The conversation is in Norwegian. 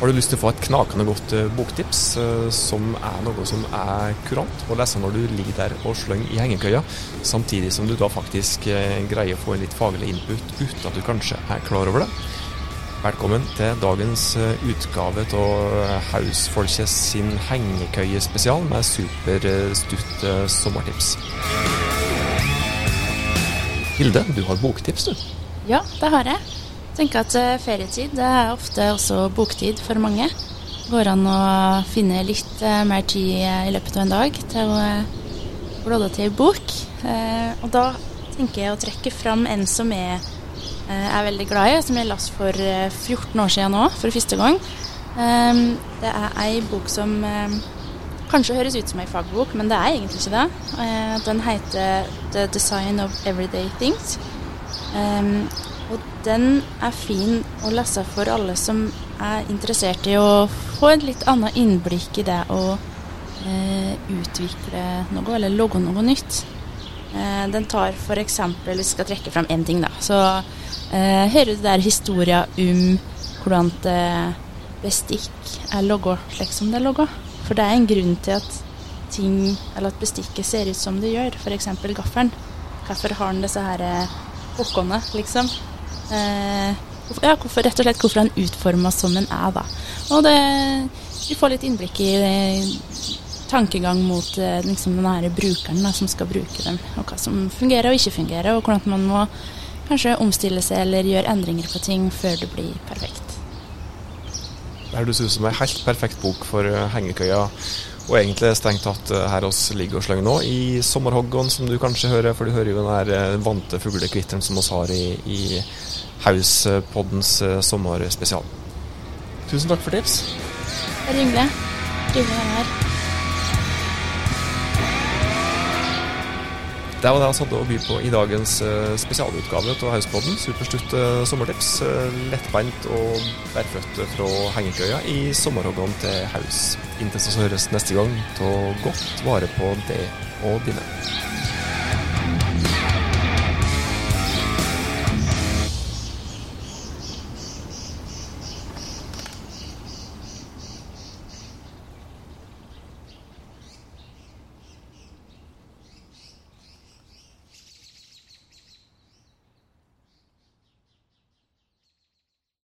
Har du lyst til å få et knakende godt eh, boktips, eh, som er noe som er kurant å lese når du ligger der og slenger i hengekøya, samtidig som du da faktisk eh, greier å få litt faglig input uten at du kanskje er klar over det? Velkommen til dagens utgave av Hausfolket sin hengekøyespesial med superstutt sommertips. Hilde, du har boktips, du? Ja, det har jeg tenker at eh, ferietid det er ofte også boktid for mange. Går an å finne litt eh, mer tid eh, i løpet av en dag til å blåde til bok. Og da tenker jeg å trekke fram en som jeg er veldig glad i, som jeg leste for 14 år siden nå, for første gang. Det er ei bok som kanskje høres ut som ei fagbok, men det er egentlig ikke det. Den heter 'The Design of Everyday Things'. Og den er fin å lese for alle som er interessert i å få et litt annet innblikk i det å eh, utvikle noe, eller logge noe nytt. Eh, den tar f.eks. Vi skal trekke fram én ting, da. Så eh, hører du der historia om hvordan bestikk er logga slik som det er logga. For det er en grunn til at ting, eller at bestikket ser ut som det gjør, f.eks. gaffelen. Hvorfor har den disse her hokkene, eh, liksom? Eh, ja, hvorfor, rett og slett hvorfor han utforma som den er, da. Og det, vi får litt innblikk i eh, tankegang mot eh, liksom, den her brukeren da, som skal bruke dem, og hva som fungerer og ikke fungerer, og hvordan man må kanskje omstille seg eller gjøre endringer på ting før det blir perfekt. Det høres ut som ei helt perfekt bok for hengekøya. Og egentlig strengt tatt her oss ligger og slenger nå, i sommerhoggen som du kanskje hører, for du hører jo den der vante fuglekvitteren som oss har i, i Hauspoddens eh, sommerspesial. Tusen takk for tips. Bare hyggelig. Hyggelig å være her. Det var det jeg hadde å by på i dagens eh, spesialutgave av Hauspodden. Superstutt eh, sommertips. Lettbeint og bærføtt fra hengekøya i sommerhoggene til Haus. Inntil så høres neste gang, ta godt vare på det og dine.